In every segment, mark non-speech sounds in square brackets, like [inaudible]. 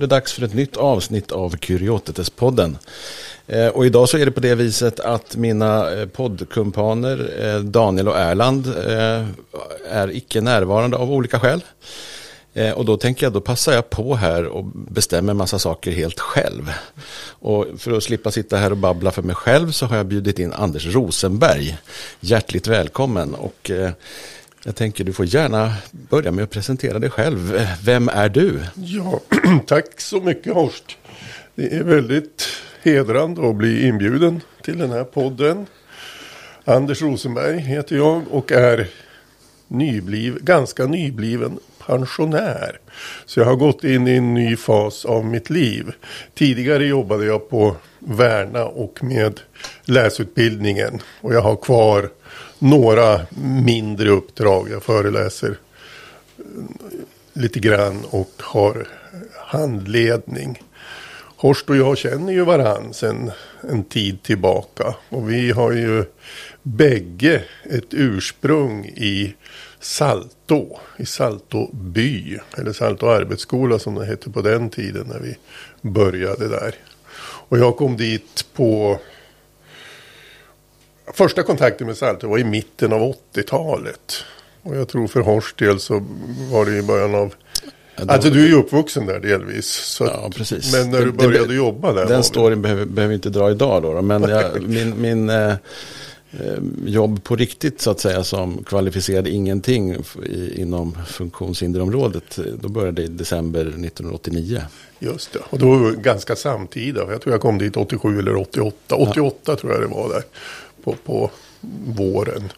det dags för ett nytt avsnitt av Kuriotetes-podden. Eh, och idag så är det på det viset att mina eh, poddkumpaner eh, Daniel och Erland är icke närvarande av olika skäl. Och då tänker jag, då passar jag på här och bestämmer massa saker helt själv. Och för att slippa sitta här och babbla för mig själv så har jag bjudit in Anders Rosenberg. Hjärtligt välkommen. Och jag tänker du får gärna börja med att presentera dig själv. Vem är du? Ja, [clears throat] tack så mycket Horst. Det är väldigt hedrande att bli inbjuden till den här podden. Anders Rosenberg heter jag och är nybliv, ganska nybliven pensionär. Så jag har gått in i en ny fas av mitt liv. Tidigare jobbade jag på Värna och med läsutbildningen. Och jag har kvar några mindre uppdrag. Jag föreläser lite grann och har handledning. Horst och jag känner ju varann sedan en tid tillbaka. Och vi har ju bägge ett ursprung i Saltå. I Saltå by. Eller Saltå arbetsskola som det hette på den tiden när vi började där. Och jag kom dit på Första kontakten med Saltö var i mitten av 80-talet. Och jag tror för Horst del så var det i början av... Alltså du är ju uppvuxen där delvis. Så ja, precis. Men när du började det, jobba där. Den storyn behöver, behöver inte dra idag då. då men jag, min, min eh, jobb på riktigt så att säga som kvalificerade ingenting i, inom funktionshinderområdet. Då började i december 1989. Just det, och då var det ganska samtida. Jag tror jag kom dit 87 eller 88. 88 ja. tror jag det var där på, på våren.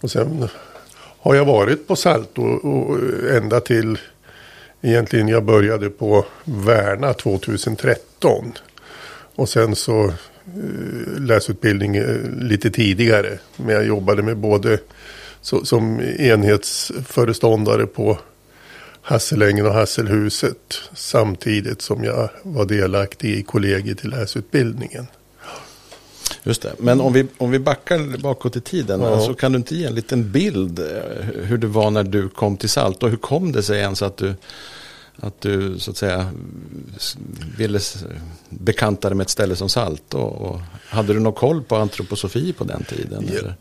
Och sen har jag varit på Salto och ända till egentligen jag började på Värna 2013. Och sen så eh, läsutbildning eh, lite tidigare. Men jag jobbade med både så, som enhetsföreståndare på Hasselängen och Hasselhuset. Samtidigt som jag var delaktig i kollegiet i läsutbildningen. Just det. Men om vi, om vi backar bakåt i tiden, ja. så kan du inte ge en liten bild eh, hur det var när du kom till Salt och hur kom det sig ens att du, att du så att säga ville bekanta dig med ett ställe som Salt? Och, och hade du någon koll på antroposofi på den tiden? Jag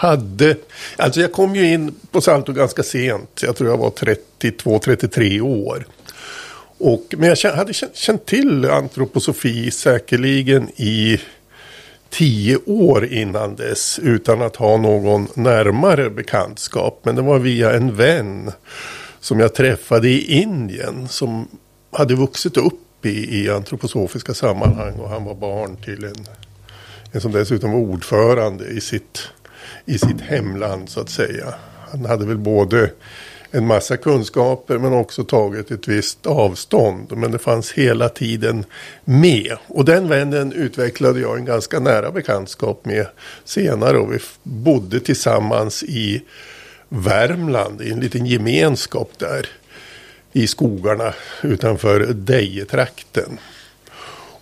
hade, alltså jag kom ju in på Salto ganska sent, jag tror jag var 32-33 år. Och, men jag hade känt till antroposofi säkerligen i tio år innan dess utan att ha någon närmare bekantskap. Men det var via en vän som jag träffade i Indien som hade vuxit upp i, i antroposofiska sammanhang och han var barn till en, en som dessutom var ordförande i sitt, i sitt hemland så att säga. Han hade väl både en massa kunskaper men också tagit ett visst avstånd. Men det fanns hela tiden med. Och den vännen utvecklade jag en ganska nära bekantskap med senare. Och vi bodde tillsammans i Värmland i en liten gemenskap där. I skogarna utanför Dejetrakten.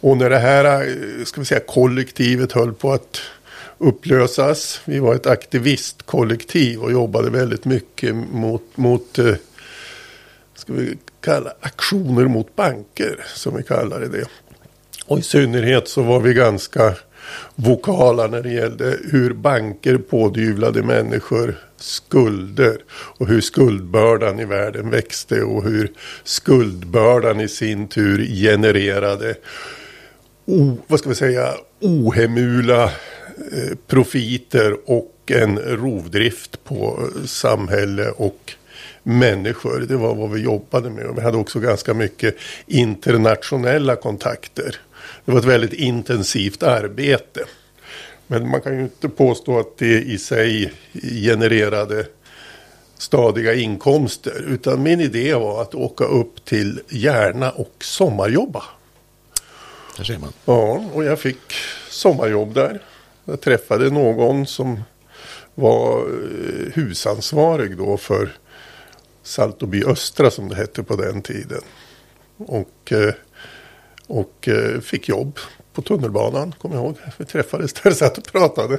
Och när det här eh, ska vi säga, kollektivet höll på att upplösas. Vi var ett aktivistkollektiv och jobbade väldigt mycket mot, mot eh, ska vi kalla aktioner mot banker, som vi kallade det. Och i synnerhet så var vi ganska vokala när det gällde hur banker pådyvlade människor skulder och hur skuldbördan i världen växte och hur skuldbördan i sin tur genererade o, vad ska vi säga, ohemula profiter och en rovdrift på samhälle och människor. Det var vad vi jobbade med. Och vi hade också ganska mycket internationella kontakter. Det var ett väldigt intensivt arbete. Men man kan ju inte påstå att det i sig genererade stadiga inkomster. Utan min idé var att åka upp till Järna och sommarjobba. Där ser man. Ja, och jag fick sommarjobb där. Jag träffade någon som var eh, husansvarig då för Saltoby Östra som det hette på den tiden. Och, eh, och eh, fick jobb på tunnelbanan, kommer jag ihåg. Vi träffades där och satt och pratade.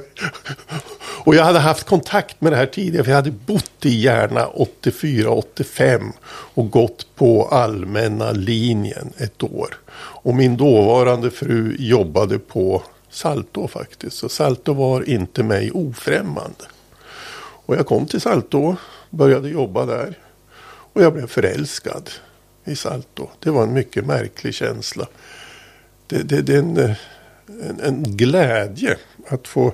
Och jag hade haft kontakt med det här tidigare. För jag hade bott i Järna 84-85 och gått på allmänna linjen ett år. Och min dåvarande fru jobbade på Salto faktiskt. Så Salto var inte mig ofrämmande. Och jag kom till Salto, började jobba där. Och jag blev förälskad i Salto. Det var en mycket märklig känsla. Det, det, det är en, en, en, glädje att få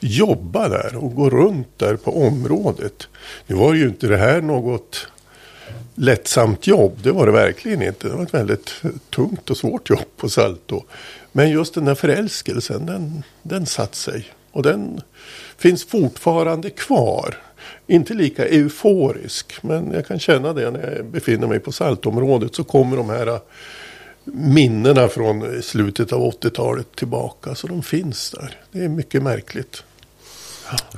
jobba där och gå runt där på området. Nu var ju inte det här något lättsamt jobb. Det var det verkligen inte. Det var ett väldigt tungt och svårt jobb på Salto. Men just den där förälskelsen, den, den satt sig. Och den finns fortfarande kvar. Inte lika euforisk, men jag kan känna det när jag befinner mig på saltområdet. Så kommer de här äh, minnena från slutet av 80-talet tillbaka. Så de finns där. Det är mycket märkligt.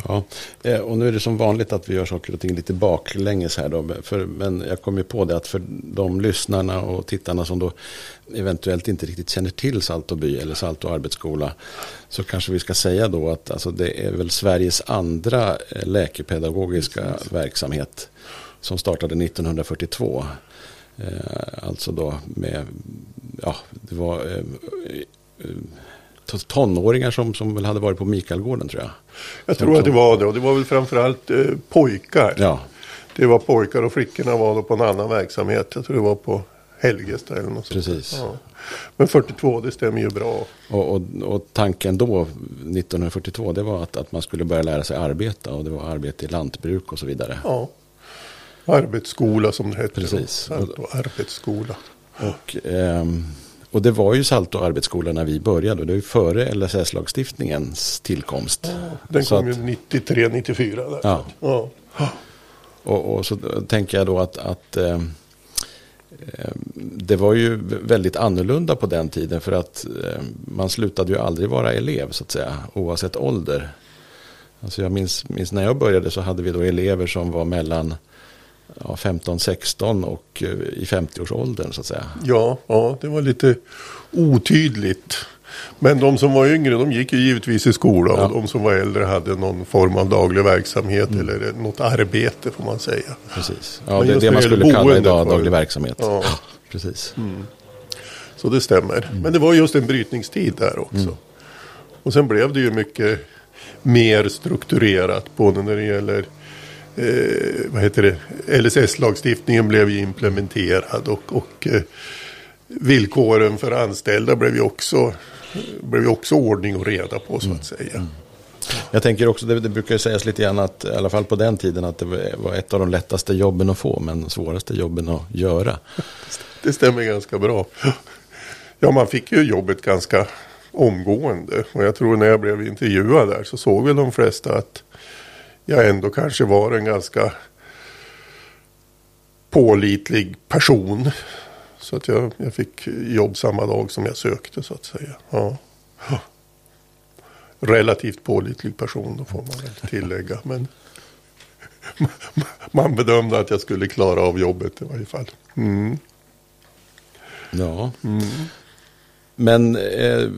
Ja, eh, och nu är det som vanligt att vi gör saker och ting lite baklänges här då. För, men jag kom ju på det att för de lyssnarna och tittarna som då eventuellt inte riktigt känner till Saltoby eller Salto arbetsskola. Så kanske vi ska säga då att alltså, det är väl Sveriges andra eh, läkepedagogiska Precis. verksamhet. Som startade 1942. Eh, alltså då med, ja, det var eh, eh tonåringar som, som väl hade varit på Mikaelgården tror jag. Jag tror att det var det och det var väl framförallt eh, pojkar. Ja. Det var pojkar och flickorna var då på en annan verksamhet. Jag tror det var på Helgesta eller något Precis. sånt. Ja. Men 42 det stämmer ju bra. Och, och, och, tanken då 1942 det var att, att man skulle börja lära sig arbeta och det var arbete i lantbruk och så vidare. Ja. Arbetsskola som det hette. Precis. Och, arbetsskola. Och, ehm, och det var ju Salto arbetsskola när vi började. Det var ju före LSS-lagstiftningens tillkomst. Ja, den så kom att, ju 93, 94. Där. Ja. ja. Och, och, så tänker jag då att, att eh, det var ju väldigt annorlunda på den tiden. För att eh, man slutade ju aldrig vara elev så att säga. Oavsett ålder. Alltså jag minns, minns när jag började så hade vi då elever som var mellan ja, 15-16 och eh, i 50-årsåldern så att säga. Ja, ja, det var lite otydligt. Men de som var yngre de gick ju givetvis i skola ja. och de som var äldre hade någon form av daglig verksamhet mm. eller något arbete får man säga. Precis, ja, det är det man skulle kalla idag daglig verksamhet. Ja. Precis. Mm. Så det stämmer. Mm. Men det var just en brytningstid där också. Mm. Och sen blev det ju mycket mer strukturerat både när det gäller eh, vad heter det, LSS-lagstiftningen blev ju implementerad och, och eh, villkoren för anställda blev ju också, blev ju också ordning och reda på så att mm. säga. Mm. Jag tänker också, det, det brukar sägas lite grann att, i alla fall på den tiden, att det var ett av de lättaste jobben att få, men svåraste jobben att göra. [laughs] Det stämmer ganska bra. Ja, man fick ju jobbet ganska omgående. Och jag tror när jag blev intervjuad där så såg väl de flesta att jag ändå kanske var en ganska pålitlig person. Så att jag, jag fick jobb samma dag som jag sökte så att säga. Ja. Relativt pålitlig person, då får man väl tillägga. Men [laughs] man bedömde att jag skulle klara av jobbet i varje fall. Mm. Ja. Mm. Men eh,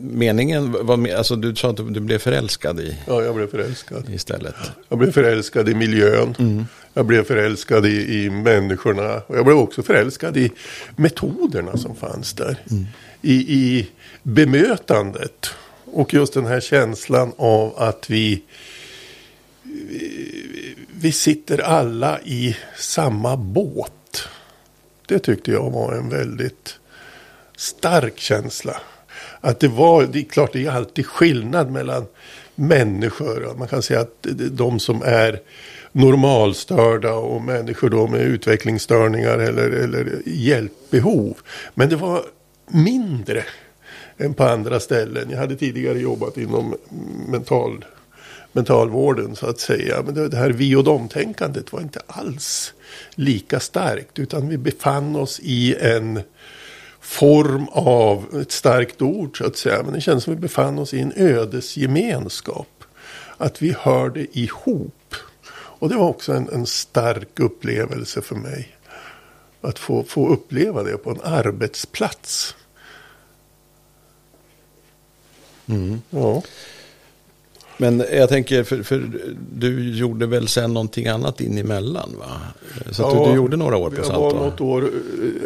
meningen var, alltså du sa att du blev förälskad i? Ja, jag blev förälskad. Istället. Jag blev förälskad i miljön. Mm. Jag blev förälskad i, i människorna. Och jag blev också förälskad i metoderna som fanns där. Mm. I, I bemötandet. Och just den här känslan av att vi, vi, vi sitter alla i samma båt. Det tyckte jag var en väldigt stark känsla. Att det var, det är klart det är alltid skillnad mellan människor. Man kan säga att de som är normalstörda och människor då med utvecklingsstörningar eller, eller hjälpbehov. Men det var mindre än på andra ställen. Jag hade tidigare jobbat inom mental, mentalvården så att säga. Men det, det här vi och dom-tänkandet var inte alls lika starkt. Utan vi befann oss i en form av ett starkt ord så att säga. Men det känns som vi befann oss i en ödesgemenskap. Att vi hörde ihop. Och det var också en, en stark upplevelse för mig. Att få, få uppleva det på en arbetsplats. Ja. Men jag tänker, för, för du gjorde väl sen någonting annat in emellan va? Så Ja, du, du gjorde några år på Jag Salto? var något år,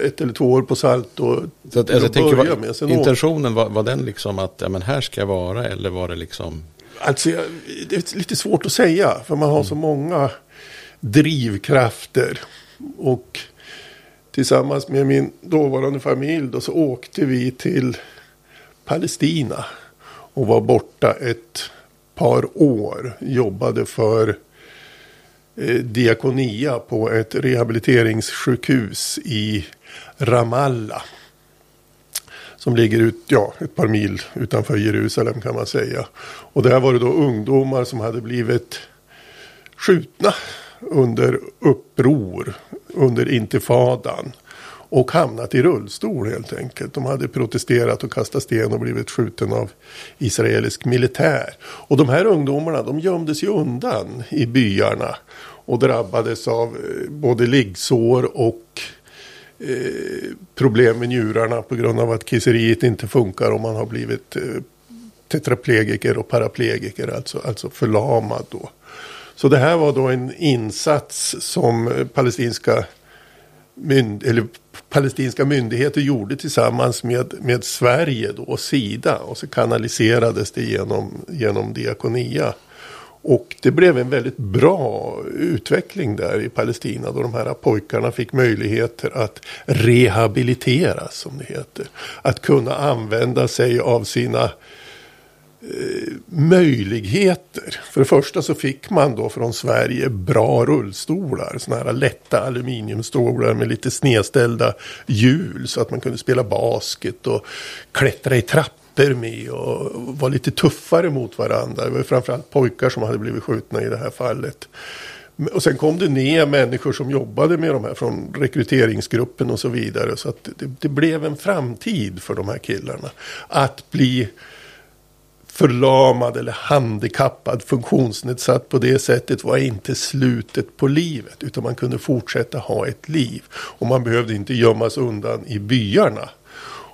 ett eller två år på Salto. Så att, alltså, jag tänker, var, med. Sen intentionen, var, var den liksom att ja, men här ska jag vara eller var det liksom? Alltså, jag- det är lite svårt att säga. För man har så många drivkrafter. Och tillsammans med min dåvarande familj då, så åkte vi till Palestina. Och var borta ett par år. Jobbade för eh, Diakonia på ett rehabiliteringssjukhus i Ramallah. Som ligger ut, ja, ett par mil utanför Jerusalem kan man säga. Och där var det då ungdomar som hade blivit skjutna under uppror under intifadan. Och hamnat i rullstol helt enkelt. De hade protesterat och kastat sten och blivit skjuten av israelisk militär. Och de här ungdomarna de gömde sig undan i byarna. Och drabbades av eh, både liggsår och eh, problem med njurarna på grund av att kisseriet inte funkar om man har blivit eh, tetraplegiker och paraplegiker, alltså, alltså förlamad då. Så det här var då en insats som eh, palestinska, mynd, eller palestinska myndigheter gjorde tillsammans med, med Sverige då, och Sida. Och så kanaliserades det genom, genom Diakonia. Och det blev en väldigt bra utveckling där i Palestina då de här pojkarna fick möjligheter att rehabiliteras som det heter. Att kunna använda sig av sina eh, möjligheter. För det första så fick man då från Sverige bra rullstolar. Sådana här lätta aluminiumstolar med lite snedställda hjul. Så att man kunde spela basket och klättra i trappor med och vara lite tuffare mot varandra. Det var framförallt pojkar som hade blivit skjutna i det här fallet. Och sen kom det ner människor som jobbade med de här från rekryteringsgruppen och så vidare. Så att det, det blev en framtid för de här killarna. Att bli förlamad eller handikappad, funktionsnedsatt på det sättet var inte slutet på livet. Utan man kunde fortsätta ha ett liv. Och man behövde inte gömmas undan i byarna.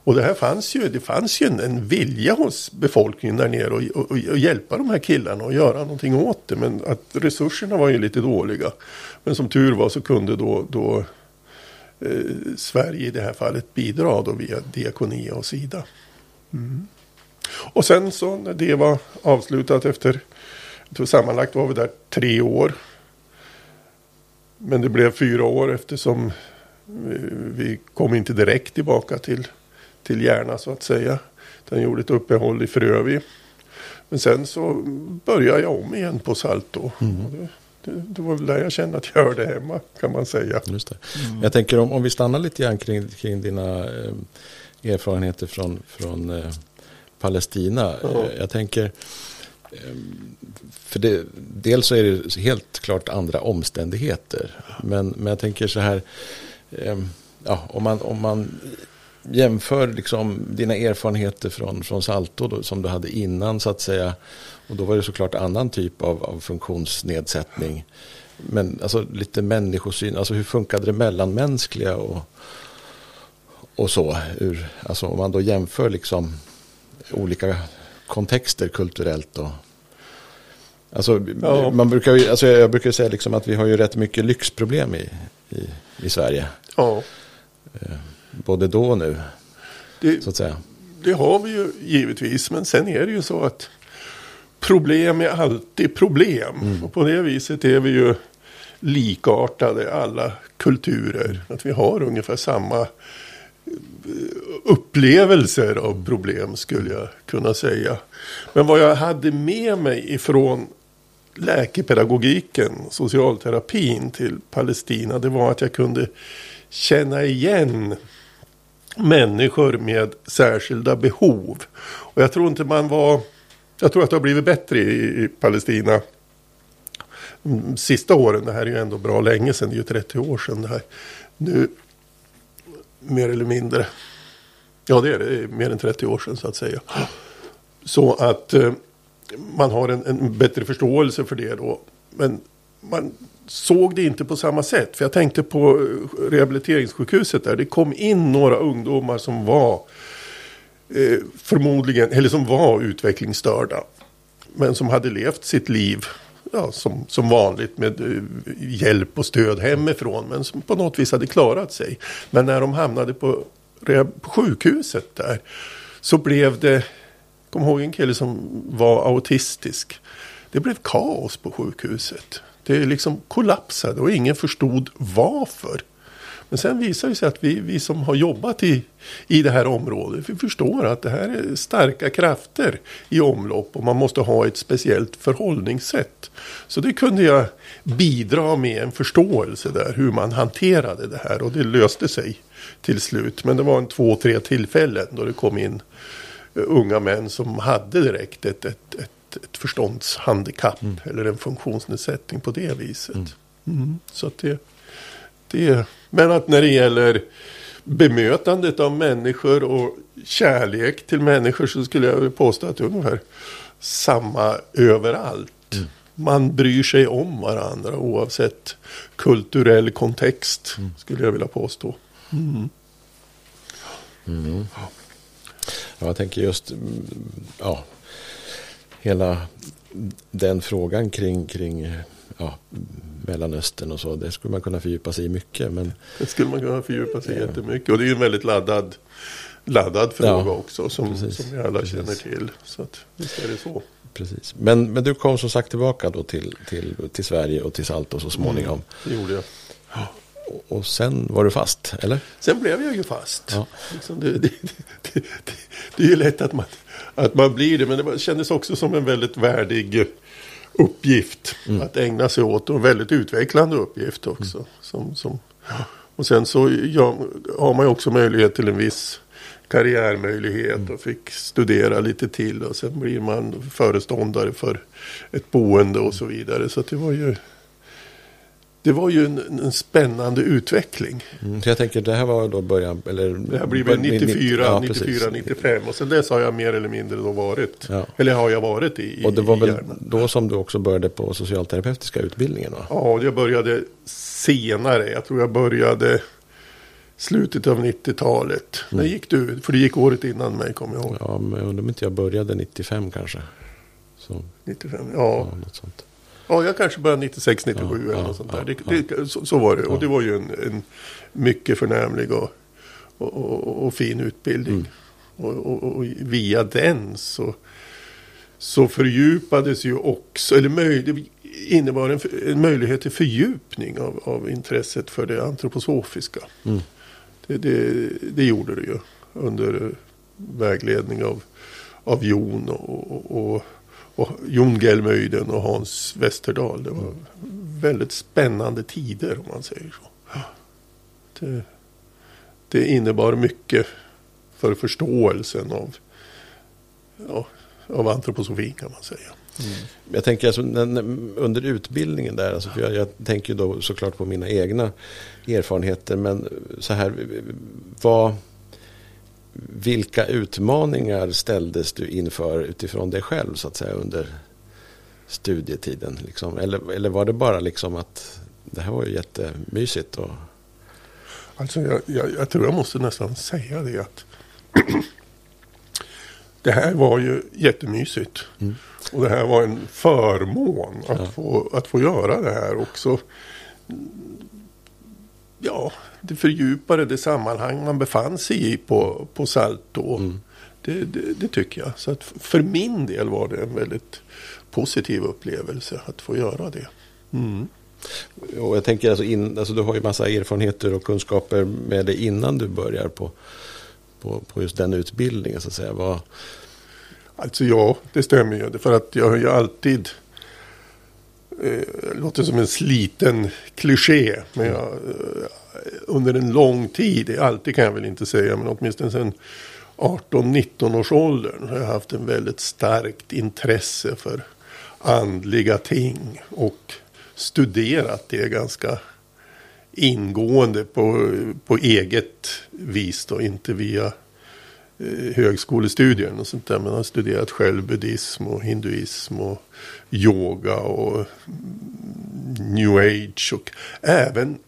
Och det här fanns ju, det fanns ju en, en vilja hos befolkningen där nere att och, och, och hjälpa de här killarna och göra någonting åt det. Men att resurserna var ju lite dåliga. Men som tur var så kunde då, då eh, Sverige i det här fallet bidra då via Diakonia och Sida. Mm. Och sen så när det var avslutat efter, jag tror sammanlagt var vi där tre år. Men det blev fyra år eftersom vi, vi kom inte direkt tillbaka till, till Järna så att säga. Utan gjorde ett uppehåll i Frövi. Men sen så började jag om igen på Salto. Och Det, det, var väl där jag kände att jag hörde hemma kan man säga. Just det. Jag tänker om, om vi stannar lite grann kring, kring dina eh, erfarenheter från, från eh, Palestina. Ja. Eh, jag tänker, eh, för det, dels så är det helt klart andra omständigheter. Men, men jag tänker så här, eh, ja, om, man, om man jämför liksom dina erfarenheter från, från Salto då, som du hade innan så att säga. Och då var det såklart annan typ av, av funktionsnedsättning. Men alltså lite människosyn, alltså hur funkade det mellanmänskliga och, och så. Ur, alltså om man då jämför liksom olika kontexter kulturellt och Alltså, Ja. man brukar ju, alltså jag brukar säga liksom att vi har ju rätt mycket lyxproblem i, i, i Sverige. Ja, Både då och nu, det, så att säga. Det har vi ju givetvis. Men sen är det ju så att problem är alltid problem. Och på det viset är vi ju likartade alla kulturer. Att vi har ungefär samma eh, upplevelser av problem skulle jag kunna säga. Men vad jag hade med mig ifrån läkepedagogiken, socialterapin till Palestina, det var att jag kunde känna igen människor med särskilda behov. Och jag tror inte man var... Jag tror att det har blivit bättre i, i Palestina de sista åren. Det här är ju ändå bra länge sedan. Det är ju 30 år sedan det här. Nu, mer eller mindre. Ja, det är det. Det är mer än 30 år sedan så att säga. Så att eh, man har en, en bättre förståelse för det då. Men man såg det inte på samma sätt. För jag tänkte på eh, rehabiliteringssjukhuset där. Det kom in några ungdomar som var eh, förmodligen, eller som var utvecklingsstörda. Men som hade levt sitt liv ja, som, som vanligt med eh, hjälp och stöd hemifrån. Men som på något vis hade klarat sig. Men när de hamnade på, på sjukhuset där. Så blev det, kom ihåg en kille som var autistisk. Det blev kaos på sjukhuset. Det liksom kollapsade och ingen förstod varför. Men sen visar det sig att vi, vi som har jobbat i, i det här området, vi förstår att det här är starka krafter i omlopp och man måste ha ett speciellt förhållningssätt. Så det kunde jag bidra med en förståelse där hur man hanterade det här och det löste sig till slut. Men det var en två, tre tillfällen då det kom in eh, unga män som hade direkt ett, ett, ett, ett förståndshandikapp mm. eller en funktionsnedsättning på det viset. Mm. Mm. Så att det, det men att när det gäller bemötandet av människor och kärlek till människor så skulle jag påstå att det är ungefär samma överallt. Mm. Man bryr sig om varandra oavsett kulturell kontext mm. skulle jag vilja påstå. Mm. Mm. Ja, jag tänker just ja, hela den frågan kring, kring ja, Mellanöstern och så. Det skulle man kunna fördjupa sig i mycket. Men... Det skulle man kunna fördjupa sig i ja. jättemycket. Och det är ju en väldigt laddad, laddad fråga ja, också. Som, som vi alla precis. känner till. Så att, visst är det så. Precis. Men, men du kom som sagt tillbaka då till, till, till Sverige och till Salto så småningom. Mm, det gjorde jag. Och, och sen var du fast, eller? Sen blev jag ju fast. Ja. Liksom det, det, det, det, är ju lätt att man, att man blir det. Men det kändes också som en väldigt värdig uppgift mm. att ägna sig åt. Och en väldigt utvecklande uppgift också. Mm. Som, som, och sen så ja, har man ju också möjlighet till en viss karriärmöjlighet mm. och fick studera lite till. Och sen blir man föreståndare för ett boende och så vidare. Så det var ju det var ju en, en spännande utveckling. Mm, så jag tänker det här var då början, eller? Det här blir väl 94, ja, 94, 95 och sen dess har jag mer eller mindre då varit, ja. eller har jag varit i Och det var väl då som du också började på socialterapeutiska utbildningen? Va? Ja, jag började senare. Jag tror jag började slutet av 90-talet. Mm. När gick du? För det gick året innan mig, kommer jag ihåg. Ja, men jag undrar om inte jag började 95 kanske. Så. 95, ja. ja något sånt. Ja, jag kanske började 96, 97 ja, eller något sånt där. Det, det, så, så, var det. Och det var ju en, en mycket förnämlig och, och, och, och fin utbildning. Mm. Och, via den så, så fördjupades ju också, eller möj, innebar en, en möjlighet till fördjupning av, av intresset för det antroposofiska. Mm. Det, det, det, gjorde det ju under vägledning av, av Jon och, och och Jon Gelmöjden och Hans Westerdahl. Det var väldigt spännande tider om man säger så. Det, det innebar mycket för förståelsen av, ja, av antroposofin kan man säga. Mm. Jag tänker alltså, under utbildningen där, alltså, jag, jag, tänker då såklart på mina egna erfarenheter, men så här, vad vilka utmaningar ställdes du inför utifrån dig själv så att säga under studietiden? Liksom? Eller, eller var det bara liksom att det här var ju jättemysigt? Och... Alltså jag, jag, jag tror jag måste nästan säga det att [clears throat] det här var ju jättemysigt. Mm. Och det här var en förmån att, ja. få, att få göra det här också. Ja, det fördjupade det sammanhang man befann sig i på, på Salto. Mm. Det, det, det, tycker jag. Så att för min del var det en väldigt positiv upplevelse att få göra det. Mm. Och jag tänker alltså, in, alltså du har ju massa erfarenheter och kunskaper med dig innan du börjar på, på, på just den utbildningen så att säga. Vad... Alltså ja, det stämmer ju. För att jag har ju alltid eh, låter som en sliten kliché. Men jag, eh, under en lång tid, alltid kan jag väl inte säga, men åtminstone sedan 18-19 års åldern har jag haft en väldigt starkt intresse för andliga ting och studerat det ganska ingående på, på eget vis då, inte via eh, högskolestudier och sånt där. Men har studerat själv buddhism och hinduism och yoga och new age och även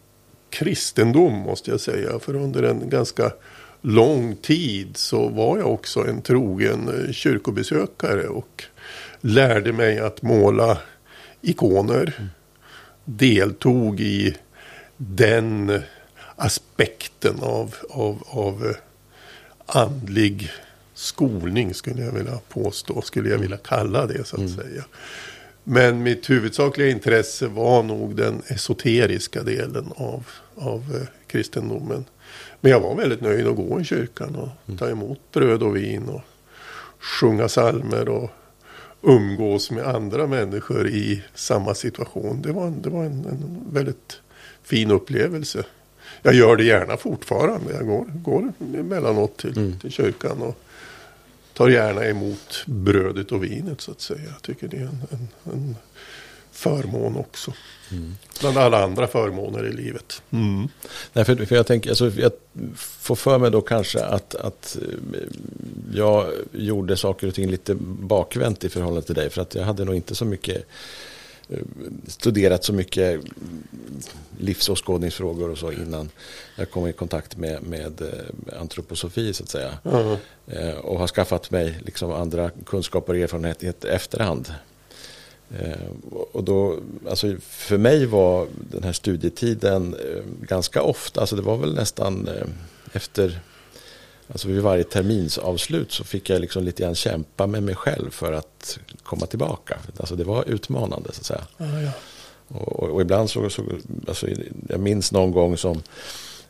kristendom måste jag säga. För under en ganska lång tid så var jag också en trogen kyrkobesökare och lärde mig att måla ikoner. Mm. Deltog i den aspekten av, av, av andlig skolning skulle jag vilja påstå, skulle jag vilja kalla det så att mm. säga. Men mitt huvudsakliga intresse var nog den esoteriska delen av, av eh, kristendomen. Men jag var väldigt nöjd att gå i kyrkan och mm. ta emot bröd och vin och sjunga salmer och umgås med andra människor i samma situation. Det var, det var en, en väldigt fin upplevelse. Jag gör det gärna fortfarande. Jag går, går emellanåt till, mm. till kyrkan och tar gärna emot brödet och vinet så att säga. Jag tycker det är en, en, en förmån också. Mm. Bland alla andra förmåner i livet. Mm. Nej, för, för jag, tänker, alltså, jag får för mig då kanske att, att eh, jag gjorde saker och ting lite bakvänt i förhållande till dig. För att jag hade nog inte så mycket studerat så mycket livsåskådningsfrågor och så innan jag kom i kontakt med, med eh, antroposofi så att säga. Mm. Och har skaffat mig liksom andra kunskaper och erfarenheter efterhand. Eh, och då, alltså för mig var den här studietiden ganska ofta, alltså det var väl nästan efter, alltså vid varje terminsavslut så fick jag liksom lite grann kämpa med mig själv för att komma tillbaka. Alltså det var utmanande så att säga. Ah, ja. och, och, och, ibland så, så alltså, jag minns någon gång som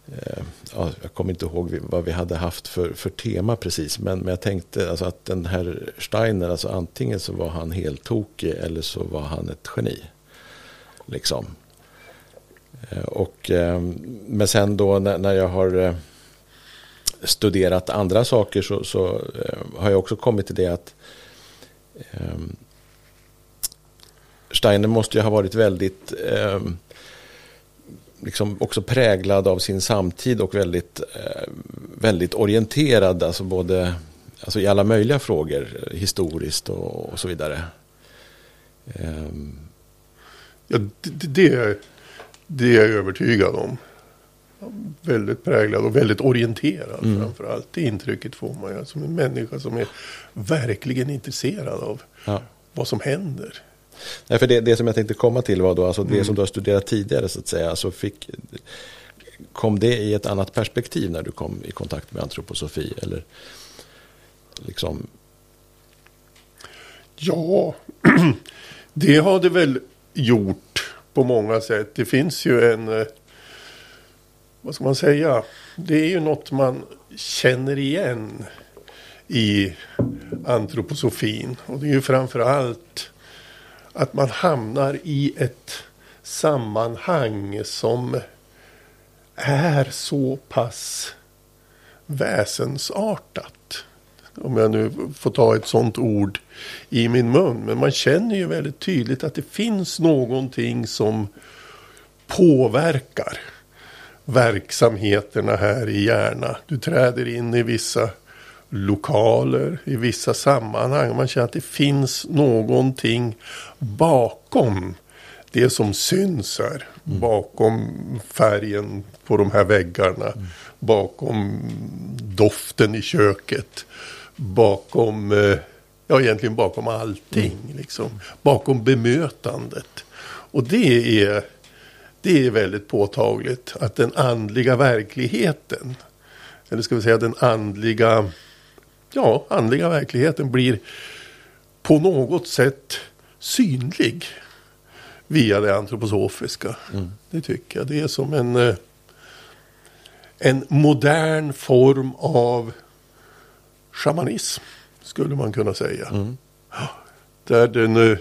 Eh, ja, jag kommer inte ihåg vad vi hade haft för, för tema precis. Men, men jag tänkte alltså att den här Steiner, alltså antingen så var han helt tokig eller så var han ett geni. Liksom. Eh, och, eh, men sen då när, när jag har studerat andra saker så, så eh, har jag också kommit till det att ehm, Steiner måste ju ha varit väldigt ehm, liksom också präglad av sin samtid och väldigt, eh, väldigt orienterad, alltså både alltså i alla möjliga frågor, historiskt och, och så vidare. Eh. Ja, det, det, det är jag övertygad om. Väldigt präglad och väldigt orienterad mm. framför Det intrycket får man ju som en människa som är verkligen intresserad av ja. vad som händer Nej, för det, det som jag tänkte komma till var då, alltså det mm. som du har studerat tidigare så att säga, alltså fick, kom det i ett annat perspektiv när du kom i kontakt med antroposofi? Eller liksom... Ja, [clears throat] det har det väl gjort på många sätt. Det finns ju en, eh, vad ska man säga, det är ju något man känner igen i antroposofin. Och det är ju framför allt att man hamnar i ett sammanhang som är så pass väsensartat. Om jag nu får ta ett sånt ord i min mun. Men man känner ju väldigt tydligt att det finns någonting som påverkar verksamheterna här i hjärna. Du träder in i vissa lokaler, i vissa sammanhang. Man känner att det finns någonting bakom det som syns här. Mm. Bakom färgen på de här väggarna. Mm. Bakom doften i köket. Bakom, eh, ja egentligen bakom allting. Mm. Liksom. Bakom bemötandet. Och det är, det är väldigt påtagligt att den andliga verkligheten. Eller ska vi säga den andliga ja, andliga verkligheten blir på något sätt synlig via det antroposofiska. Mm. Det tycker jag. Det är som en, eh, en modern form av shamanism, skulle man kunna säga. Mm. Där den, eh,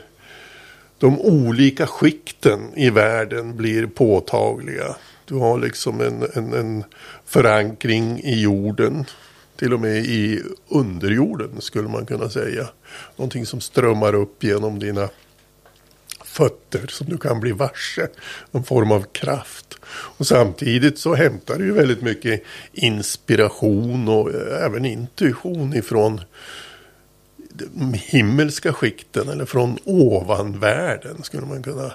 de olika skikten i världen blir påtagliga. Du har liksom en, en, en förankring i jorden till och med i underjorden skulle man kunna säga. Någonting som strömmar upp genom dina fötter som du kan bli varse. Någon form av kraft. Och samtidigt så hämtar du ju väldigt mycket inspiration och eh, även intuition ifrån de himmelska skikten eller från ovanvärlden skulle man kunna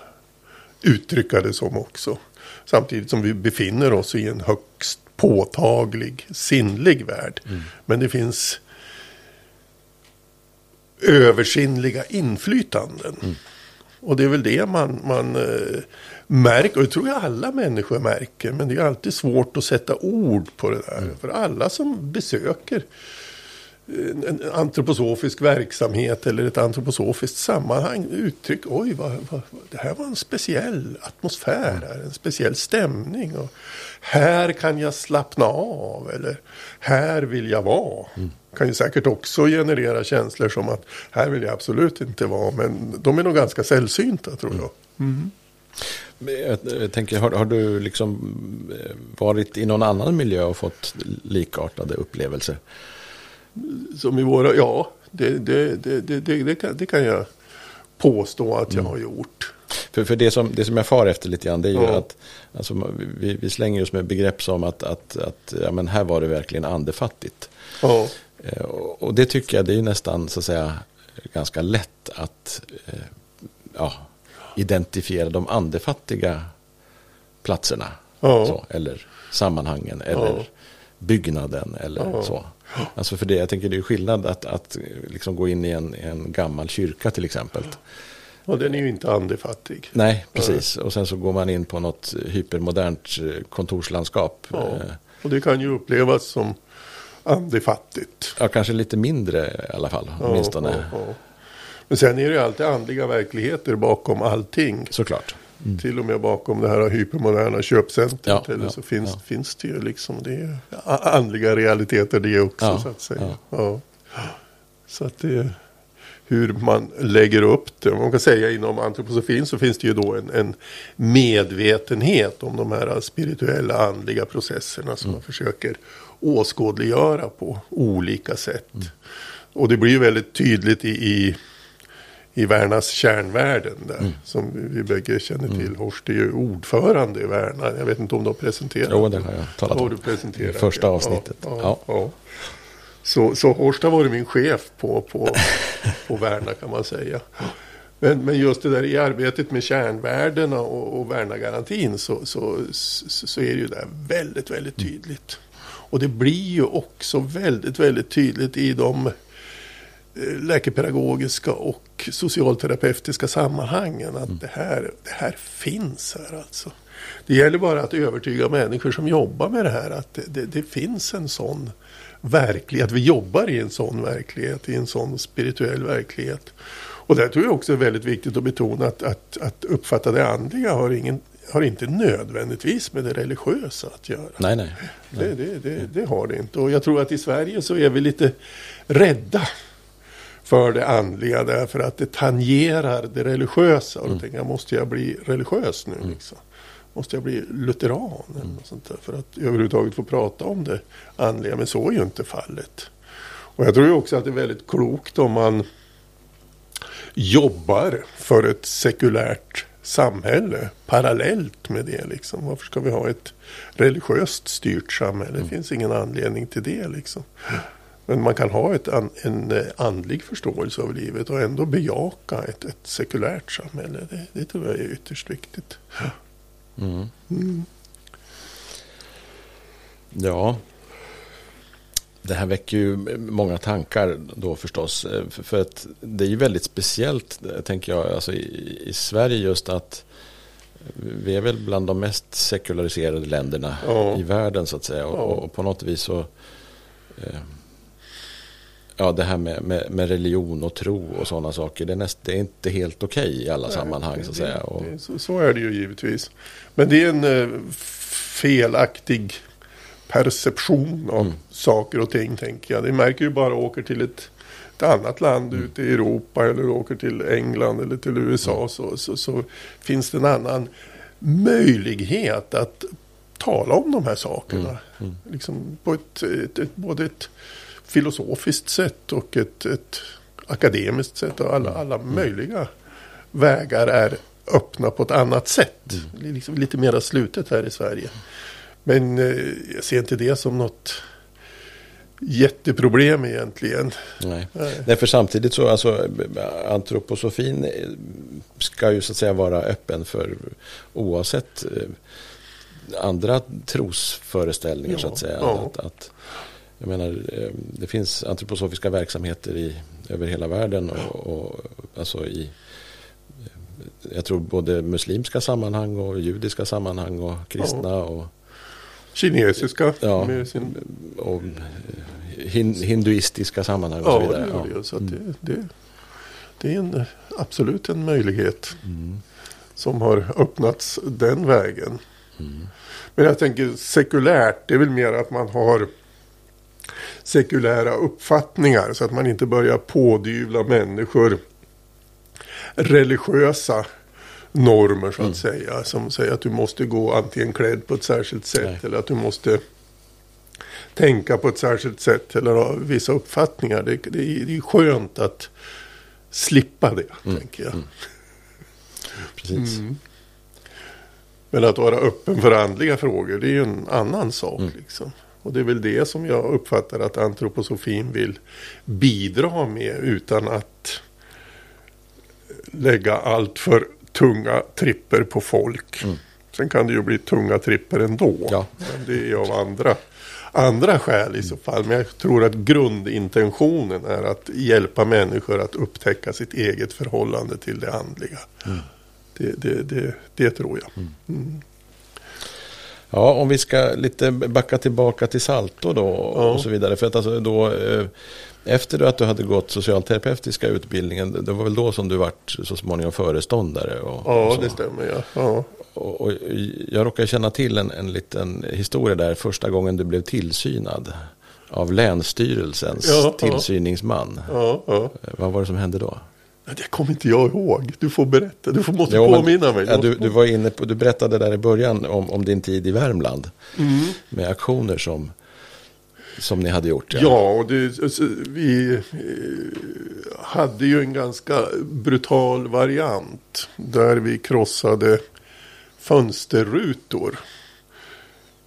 uttrycka det som också. Samtidigt som vi befinner oss i en högst påtaglig sinnlig värld. Mm. Men det finns översinnliga inflytanden. Mm. Och det är väl det man, man äh, märker, och det tror jag alla människor märker. Men det är alltid svårt att sätta ord på det där. Mm. För alla som besöker en antroposofisk verksamhet eller ett antroposofiskt sammanhang uttryck. Oj, vad, vad, det här var en speciell atmosfär, mm. en speciell stämning. Och här kan jag slappna av eller här vill jag vara. Mm. Kan ju säkert också generera känslor som att här vill jag absolut inte vara. Men de är nog ganska sällsynta tror jag. Mm. Jag tänker, har, har, du liksom eh, varit i någon annan miljö och fått likartade upplevelser? Som i våra, ja, det, det, det, det, det, kan, det kan jag påstå att jag mm. har gjort. För, för det, som, det som jag far efter lite grann det är ju ja. att alltså, vi, vi slänger oss med begrepp som att, att, att ja, men här var det verkligen andefattigt. Ja. Eh, och, och, det tycker jag det är nästan så att säga ganska lätt att eh, ja, identifiera de andefattiga platserna. Ja. Så, eller sammanhangen eller byggnaden eller så. Alltså för det, jag tänker det är skillnad att, att liksom gå in i en, en gammal kyrka till exempel. Och den är ju inte andefattig. Nej, precis. Och sen så går man in på något hypermodernt eh, kontorslandskap. Ja. Eh. Och det kan ju upplevas som andefattigt. Ja, kanske lite mindre i alla fall. Åtminstone. Ja, ja, Men sen är det ju alltid andliga verkligheter bakom allting. Såklart. Mm. Till och med bakom det här hypermoderna köpcentret. Ja, eller ja, så finns, ja. finns det ju liksom det andliga realiteter det också så att säga. Så att det hur man lägger upp det. Man kan säga inom antroposofin så finns det ju då en, en medvetenhet om de här spirituella andliga processerna som mm. man försöker åskådliggöra på olika sätt. Mm. Och det blir ju väldigt tydligt i, i i Värnas kärnvärden där. Mm. Som vi bägge känner till. Mm. Horst är ju ordförande i Värna. Jag vet inte om du har presenterat. Jo, det har jag talat om. Du presenterat I första avsnittet. Ja, ja, ja. Så, så Horst har varit min chef på, på, på Värna kan man säga. Men, men just det där i arbetet med kärnvärdena och, och Värna-garantin så, så, så, är det ju där väldigt, väldigt tydligt. Och det blir ju också väldigt, väldigt tydligt i de läkepedagogiska och socialterapeutiska sammanhangen. Att mm. det, här, det här finns här alltså. Det gäller bara att övertyga människor som jobbar med det här att det, det, det finns en sån verklighet. Vi jobbar i en sån verklighet, i en sån spirituell verklighet. Och där tror jag också är väldigt viktigt att betona att, att, att uppfatta det andliga har, ingen, har inte nödvändigtvis med det religiösa att göra. Nej, nej. nej. Det, det, det, det, har det inte. Och jag tror att i Sverige så är vi lite rädda för det andliga därför att det tangerar det religiösa. Och då mm. tänker jag, måste jag bli religiös nu? Mm. Liksom? Måste jag bli lutheran? Eller mm. sånt där, för att överhuvudtaget få prata om det andliga. Men så är ju inte fallet. Och jag tror ju också att det är väldigt klokt om man jobbar för ett sekulärt samhälle parallellt med det. Liksom. Varför ska vi ha ett religiöst styrt samhälle? Det mm. finns ingen anledning till det. Liksom. Men man kan ha ett, en eh, andlig förståelse av livet och ändå bejaka ett, ett sekulärt samhälle. Det, det tror jag är ytterst viktigt. Mm. Mm. Ja, det här väcker ju många tankar då förstås. Eh, för att det är ju väldigt speciellt, eh, tänker jag, alltså i, i Sverige just att vi är väl bland de mest sekulariserade länderna ja. i världen så att säga. Och, ja. och på något vis så eh, ja, det här med, med, med, religion och tro och sådana saker. Det är, näst, det är inte helt okej okay i alla Nej, sammanhang. så, att säga. Och... Så, så, är det ju givetvis. Men det är en eh, felaktig perception av mm. saker och ting tänker jag. Det märker ju bara åker till ett, ett annat land mm. ute i Europa eller åker till England eller till USA mm. så, så, så, finns det en annan möjlighet att tala om de här sakerna. Mm. mm. Liksom på ett, ett, ett, både ett filosofiskt sätt och ett, ett akademiskt sätt. Och alla, alla mm. möjliga vägar är öppna på ett annat sätt. Mm. Liksom lite mer slutet här i Sverige. Men eh, jag ser inte det som något jätteproblem egentligen. Nej. Nej. för samtidigt så alltså antroposofin ska ju så att säga vara öppen för oavsett eh, andra trosföreställningar Ja, så att säga. ja. Att, att, jag menar, eh, det finns antroposofiska verksamheter i, över hela världen. Och, och, alltså i, eh, jag tror både muslimska sammanhang och judiska sammanhang och kristna och, Kinesiska Ja. med sin... och hin, hinduistiska sammanhang och Ja, så det vidare. gör Ja. det. Så att det, det, det är en, absolut en möjlighet Mm. som har öppnats den vägen. Mm. Men jag tänker sekulärt, det är väl mer att man har sekulära uppfattningar så att man inte börjar pådyvla människor religiösa normer så att säga. Som säger att du måste gå antingen klädd på ett särskilt sätt Nej. eller att du måste tänka på ett särskilt sätt eller ha vissa uppfattningar. Det, det, är- det är skönt att slippa det, tänker jag. Precis. Mm. Men att vara öppen för andliga frågor, det är ju en annan sak. Liksom. Och det är väl det som jag uppfattar att antroposofin vill bidra med utan att lägga allt för tunga tripper på folk. Sen kan det ju bli tunga tripper ändå. Ja. Men det är av andra, andra skäl i så fall. Men jag tror att grundintentionen är att hjälpa människor att upptäcka sitt eget förhållande till det andliga. Det, det, det, det tror jag. Ja, om vi ska lite backa tillbaka till Salto då Ja. och så vidare. För att alltså då, eh, efter att du hade gått socialterapeutiska utbildningen, det var väl då som du vart så småningom föreståndare? Och, och Ja, så. det stämmer. Ja. Ja. Och, och jag råkar känna till en, en liten historia där, första gången du blev tillsynad av Länsstyrelsens Ja, tillsyningsman. Ja, ja. Eh, Vad var det som hände då? Det kommer inte jag ihåg. Du får berätta. Du får, måste Jo, men- påminna mig. Ja, du, du, var inne på, du berättade där i början om, om din tid i Värmland. Mm. Med aktioner som, som ni hade gjort. Ja, och det, alltså, vi eh, hade ju en ganska brutal variant. Där vi krossade fönsterrutor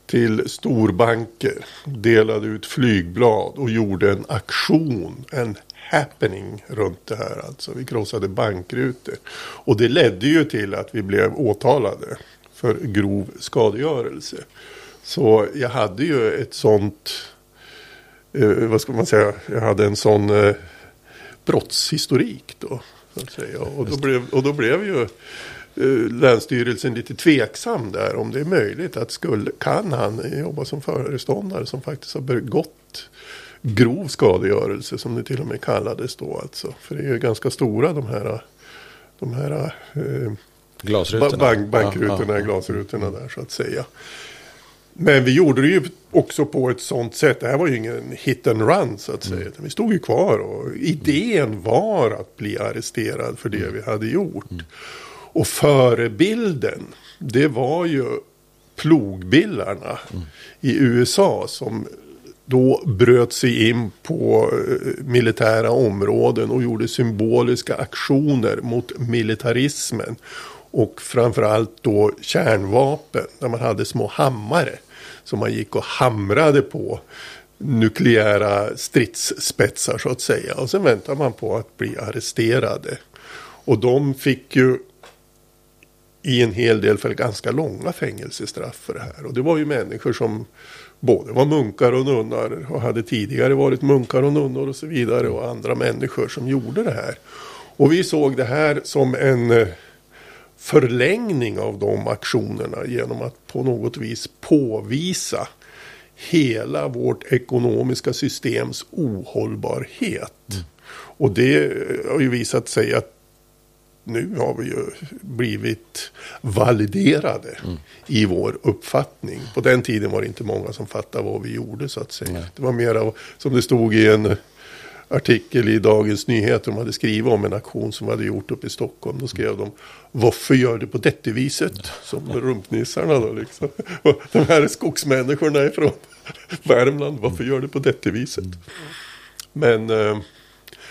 till storbanker. Delade ut flygblad och gjorde en aktion, en happening runt det här. Alltså vi krossade bankrutor. Och det ledde ju till att vi blev åtalade för grov skadegörelse. Så jag hade ju ett sånt eh, vad ska man säga, jag hade en sån eh, brottshistorik då. Och, då blev, och då blev ju eh, Länsstyrelsen lite tveksam där om det är möjligt att skulle, kan han jobba som föreståndare som faktiskt har begått grov skadegörelse som det till och med kallades då alltså. För det är ju ganska stora de här, de här eh, Glasrutorna. Ba- Bank, bankrutorna, Ja, ja, glasrutorna där så att säga. Men vi gjorde det ju också på ett sånt sätt. Det här var ju ingen hit and run så att säga. Mm. Vi stod ju kvar och idén var att bli arresterad för det Mm. vi hade gjort. Och förebilden, det var ju plogbillarna Mm. i USA som då bröt sig in på eh, militära områden och gjorde symboliska aktioner mot militarismen. Och framförallt då kärnvapen, där man hade små hammare som man gick och hamrade på nukleära stridsspetsar så att säga. Och sen väntar man på att bli arresterade. Och de fick ju i en hel del fall ganska långa fängelsestraff för det här. Och det var ju människor som både var munkar och nunnar och hade tidigare varit munkar och nunnor och så vidare och andra människor som gjorde det här. Och vi såg det här som en eh, förlängning av de aktionerna genom att på något vis påvisa hela vårt ekonomiska systems ohållbarhet. Och det har ju visat sig att nu har vi ju blivit validerade i vår uppfattning. På den tiden var det inte många som fattade vad vi gjorde så att säga. Nej. Det var mer av, som det stod i en artikel i Dagens Nyheter. De hade skrivit om en aktion som de hade gjort uppe i Stockholm. Då skrev de Varför gör det på detta viset? Som rumpnissarna då liksom. [laughs] De här skogsmänniskorna ifrån [laughs] Värmland. Varför gör det på detta viset? Men eh,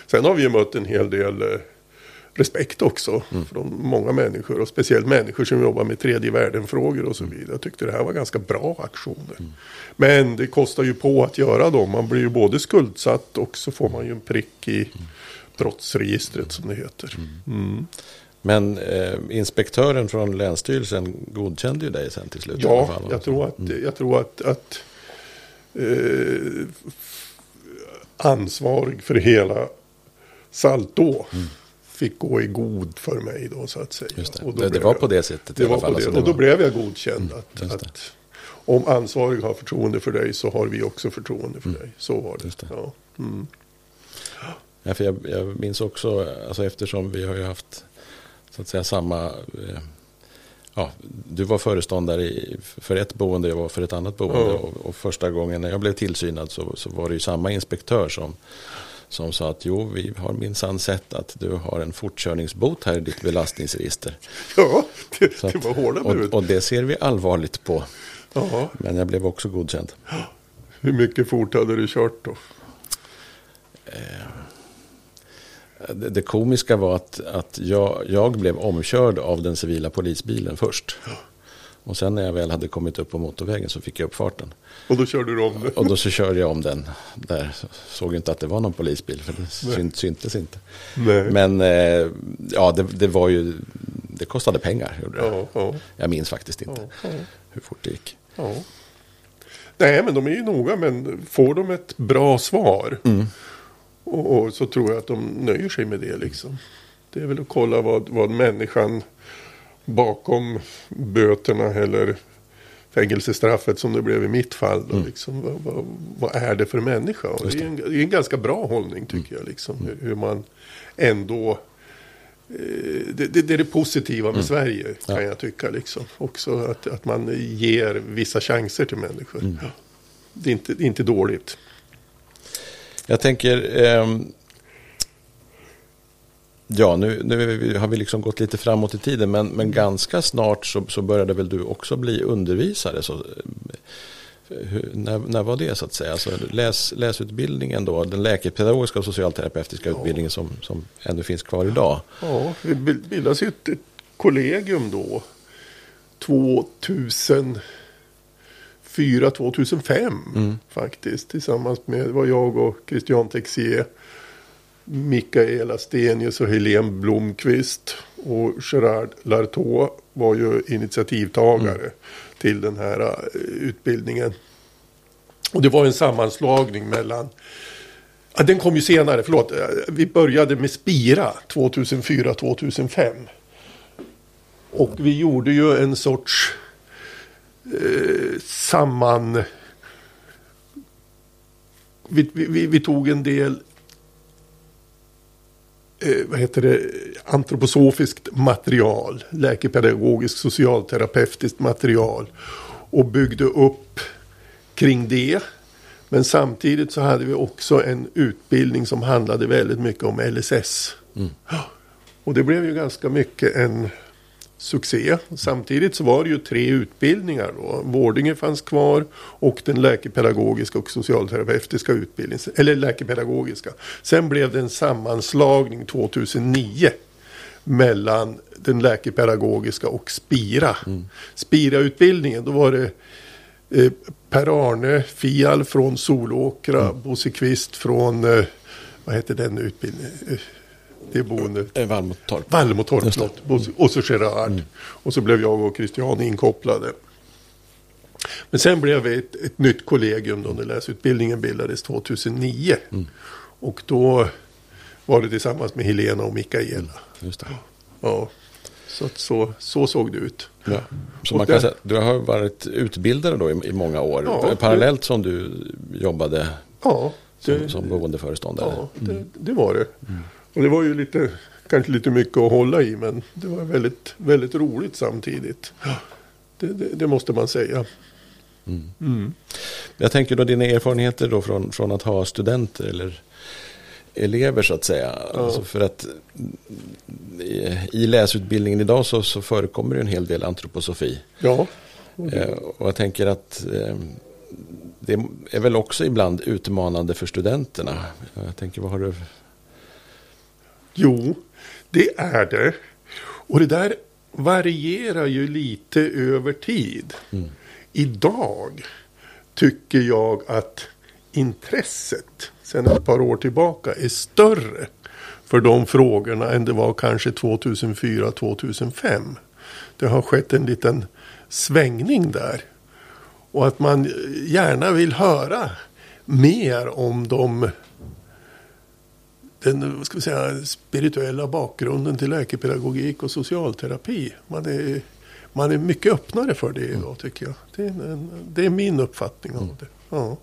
sen har vi ju mött en hel del eh, respekt också från många människor och speciellt människor som jobbar med tredje världen-frågor och så vidare. Jag tyckte det här var ganska bra aktioner. Men det kostar ju på att göra dem. Man blir ju både skuldsatt och så får man ju en prick i brottsregistret som det heter. Mm. Men eh, inspektören från Länsstyrelsen godkände ju dig sen till slut. Ja, jag tror att, jag tror att, att eh, ansvarig för hela Saltå fick gå i god för mig då så att säga. Mm. Just det. Och då Det, det var jag- på det sättet Det i alla fall. Alltså, och då var- blev jag godkänd att, det. att om ansvarig har förtroende för dig så har vi också förtroende för dig. Så var det. Mm. Det. Ja. Mm. Ja, för jag, jag minns också, alltså eftersom vi har ju haft så att säga samma... Eh, ja, du var föreståndare i, för ett boende, jag var för ett annat boende. Ja. Och, och första gången när jag blev tillsynad så, så var det ju samma inspektör som, som sa att jo, vi har minsann sett att du har en fortkörningsbot här i ditt belastningsregister. [laughs] ja, det, det var hårda bud. och, och det ser vi allvarligt på. Ja. Men jag blev också godkänd. [gasps] Hur mycket fort hade du kört då? Det, det komiska var att, att jag, jag blev omkörd av den civila polisbilen först. Och sen när jag väl hade kommit upp på motorvägen så fick jag upp farten. Och då körde du om det? Och då så körde jag om den. Där såg inte att det var någon polisbil för det syn, syntes inte. Nej. Men eh, ja, det, det var ju, det kostade pengar. Gjorde det. Ja, ja, Jag minns faktiskt inte ja, hur fort det gick. Nej, men de är ju noga, men får de ett bra svar och, och så tror jag att de nöjer sig med det liksom. Det är väl att kolla vad, vad människan bakom böterna eller fängelsestraffet som det blev i mitt fall. Då, liksom, vad, vad, vad är det för människa? Just det, är en, det är en ganska bra hållning tycker jag. Liksom, hur, hur man ändå eh, det, det, det är det positiva med Sverige kan Ja. jag tycka. Liksom. Också att, att man ger vissa chanser till människor. Ja. Det, är inte, det är inte dåligt. Jag tänker, ehm, ja nu, nu har vi liksom gått lite framåt i tiden, men, men ganska snart så, så började väl du också bli undervisare. Så, eh, hur, när, när var det så att säga? Alltså, läs, läsutbildningen då, den läkepedagogiska och socialterapeutiska utbildningen som, som ännu finns kvar idag. Ja, det bil- bildas ju ett, ett kollegium då. 2004, 2005 faktiskt. Tillsammans med, det var jag och Christian Texier. Mikaela Stenius och Helene Blomqvist. Och Gerard Lartaud var ju initiativtagare till den här eh, utbildningen. Och det var en sammanslagning mellan Ja, den kom ju senare, förlåt. Vi började med Spira 2004-2005. Och vi gjorde ju en sorts eh, samman... Vi, vi, vi- tog en del eh, vad heter det, antroposofiskt material, läkepedagogiskt, socialterapeutiskt material och byggde upp kring det. Men samtidigt så hade vi också en utbildning som handlade väldigt mycket om LSS. Ja. Och det blev ju ganska mycket en succé. Samtidigt så var det ju tre utbildningar då. Vårdinge fanns kvar och den läkepedagogiska och socialterapeutiska utbildningen. Eller läkepedagogiska. Sen blev det en sammanslagning 2009 mellan den läkepedagogiska och Spira. Spira-utbildningen, då var det eh, Per-Arne Fial från Solåkra, Bosse Kvist från, eh, vad heter den utbildningen? Det boendet. Eh, Vallmotorp. Vallmotorp, det. Mm. Och så- Och så Gerard. Och så blev jag och Christian inkopplade. Men sen blev vi ett, ett nytt kollegium då när läsutbildningen bildades 2009. Mm. Och då var det tillsammans med Helena och Mikaela. Just det. Ja. Så, så, så såg det ut. Ja. Så Och man kan där- säga, du har varit utbildare då i, i många år, Ja, parallellt som du jobbade Ja, som, det, som boendeföreståndare. ja det, det var det. Och det var ju lite, kanske lite mycket att hålla i men det var väldigt, väldigt roligt samtidigt. Det, det, det måste man säga. Jag tänker då dina erfarenheter då från, från att ha studenter eller elever så att säga. Alltså för att i, i läsutbildningen idag så, så förekommer det en hel del antroposofi. Ja, Eh, och jag tänker att eh, det är väl också ibland utmanande för studenterna. Jag tänker, vad har du... Jo, det är det. Och det där varierar ju lite över tid. Idag tycker jag att intresset sedan ett par år tillbaka är större för de frågorna än det var kanske 2004-2005. Det har skett en liten svängning där. Och att man gärna vill höra mer om de, den ska vi säga, spirituella bakgrunden till läkepedagogik och socialterapi. Man är, man är mycket öppnare för det idag tycker jag. Det är, en, det är min uppfattning av det. Ja.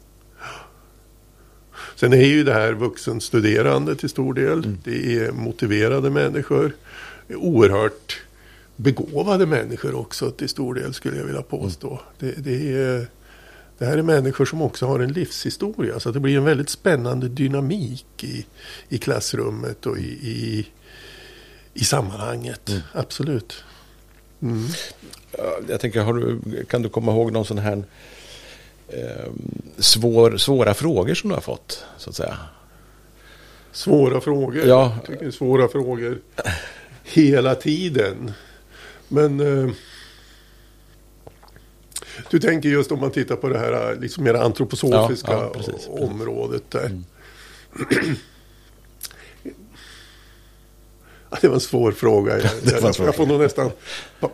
Sen är ju det här vuxenstuderande till stor del. Mm. Det är motiverade människor. Oerhört begåvade människor också till stor del skulle jag vilja påstå. Mm. Det, det, är, det här är människor som också har en livshistoria. Så det blir en väldigt spännande dynamik i, i klassrummet och i, i, i sammanhanget. Mm. Absolut. Mm. Jag tänker, du, kan du komma ihåg någon sån här eh, svår, svåra frågor som du har fått? Så att säga? Svåra frågor? Ja. Jag tycker svåra frågor hela tiden. Men eh, du tänker just om man tittar på det här liksom mer antroposofiska ja, ja, precis, området där. Mm. [clears throat] det var en svår fråga. [laughs] Jag, jag, jag får nog nästan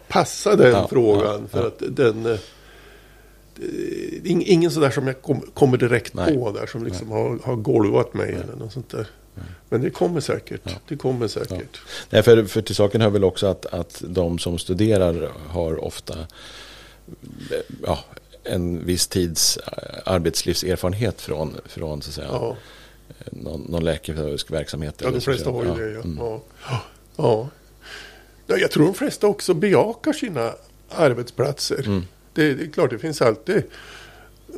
passa den ja, frågan. för att den... Eh, ingen sådär som jag kom, kommer direkt Nej. på där som liksom har, har golvat mig Nej. eller något sånt där. Men det kommer säkert. Ja. Det kommer säkert. Ja. Nej, för, för till saken hör väl också att, att de som studerar har ofta ja, en viss tids arbetslivserfarenhet från, från så att säga, ja. någon, någon läkepedagogisk verksamhet. Ja, de flesta har ju det. Ja. Mm. Ja. Ja. ja. Jag tror de flesta också bejakar sina arbetsplatser. Mm. Det, det, är klart, det finns alltid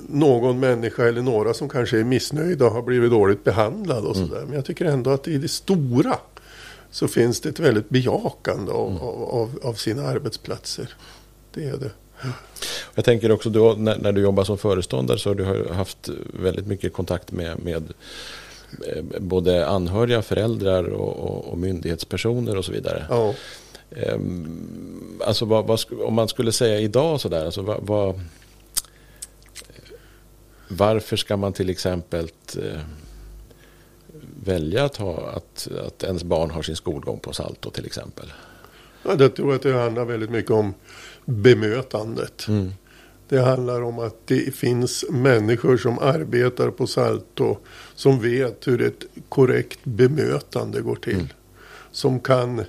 någon människa eller några som kanske är missnöjda och har blivit dåligt behandlad och mm. sådär. Men jag tycker ändå att i det stora så finns det ett väldigt bejakande av, mm. av, av, sina arbetsplatser. Det är det. Jag tänker också då när, när, du jobbar som föreståndare så har du haft väldigt mycket kontakt med, med eh, både anhöriga, föräldrar och, och, och myndighetspersoner och så vidare. Ja. Um, alltså vad, vad, om man skulle säga idag sådär, alltså vad, vad varför ska man till exempel eh, välja att, ha, att, att ens barn har sin skolgång på Salto till exempel? Ja, jag tror att det handlar väldigt mycket om bemötandet. Mm. Det handlar om att det finns människor som arbetar på Salto som vet hur ett korrekt bemötande går till. Mm. Som kan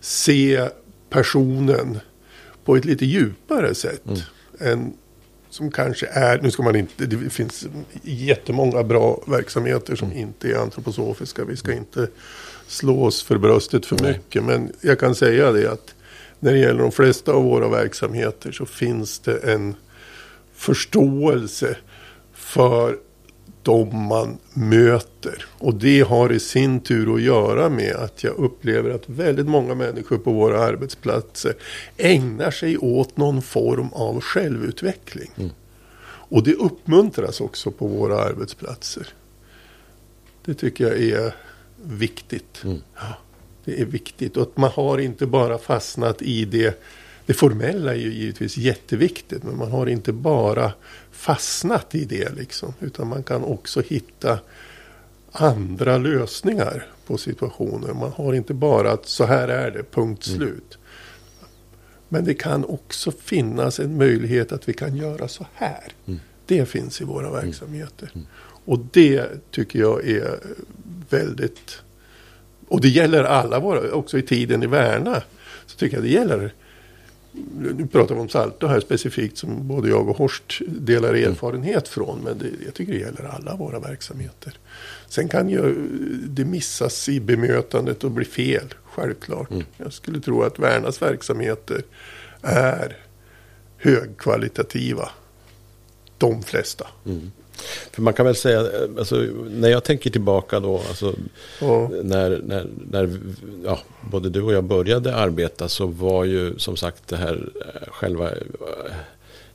se personen på ett lite djupare sätt mm. än som kanske är, nu ska man inte, det finns jättemånga bra verksamheter som mm. inte är antroposofiska. Vi ska inte slå oss för bröstet för mycket. Men jag kan säga det att när det gäller de flesta av våra verksamheter så finns det en förståelse för de man möter. Och det har i sin tur att göra med att jag upplever att väldigt många människor på våra arbetsplatser ägnar sig åt någon form av självutveckling. Mm. Och det uppmuntras också på våra arbetsplatser. Det tycker jag är viktigt. Mm. Ja, det är viktigt. Och att man har inte bara fastnat i det det formella är ju givetvis jätteviktigt. Men man har inte bara fastnat i det liksom. Utan man kan också hitta andra lösningar på situationer. Man har inte bara att så här är det, punkt mm. slut. Men det kan också finnas en möjlighet att vi kan göra så här. Mm. Det finns i våra mm. verksamheter. Mm. Och det tycker jag är väldigt... Och det gäller alla våra, också i tiden i Värna. Så tycker jag det gäller nu pratar vi om Salto här specifikt som både jag och Horst delar mm. erfarenhet från. Men det, jag tycker det gäller alla våra verksamheter. Sen kan ju det missas i bemötandet och bli fel, självklart. Mm. Jag skulle tro att Värnas verksamheter är högkvalitativa. De flesta. Mm. För man kan väl säga, alltså, när jag tänker tillbaka då, alltså, ja. när, när, när ja, både du och jag började arbeta så var ju som sagt det här eh, själva eh,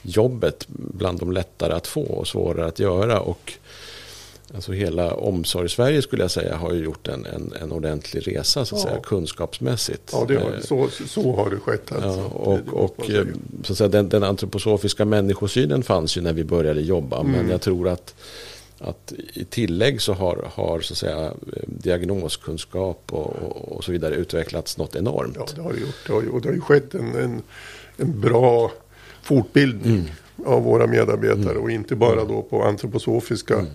jobbet bland de lättare att få och svårare att göra. Och Alltså hela omsorg-Sverige skulle jag säga har ju gjort en, en, en ordentlig resa så att ja. säga, kunskapsmässigt. Ja, det har, eh, så, så har det skett. Alltså. Ja, och och eh, så att säga, den, den antroposofiska människosynen fanns ju när vi började jobba. Mm. Men jag tror att, att i tillägg så har, har så att säga, diagnoskunskap och, och så vidare utvecklats något enormt. Ja, det har det gjort. Det har och det har ju skett en, en, en bra fortbildning mm. av våra medarbetare mm. och inte bara då på antroposofiska mm.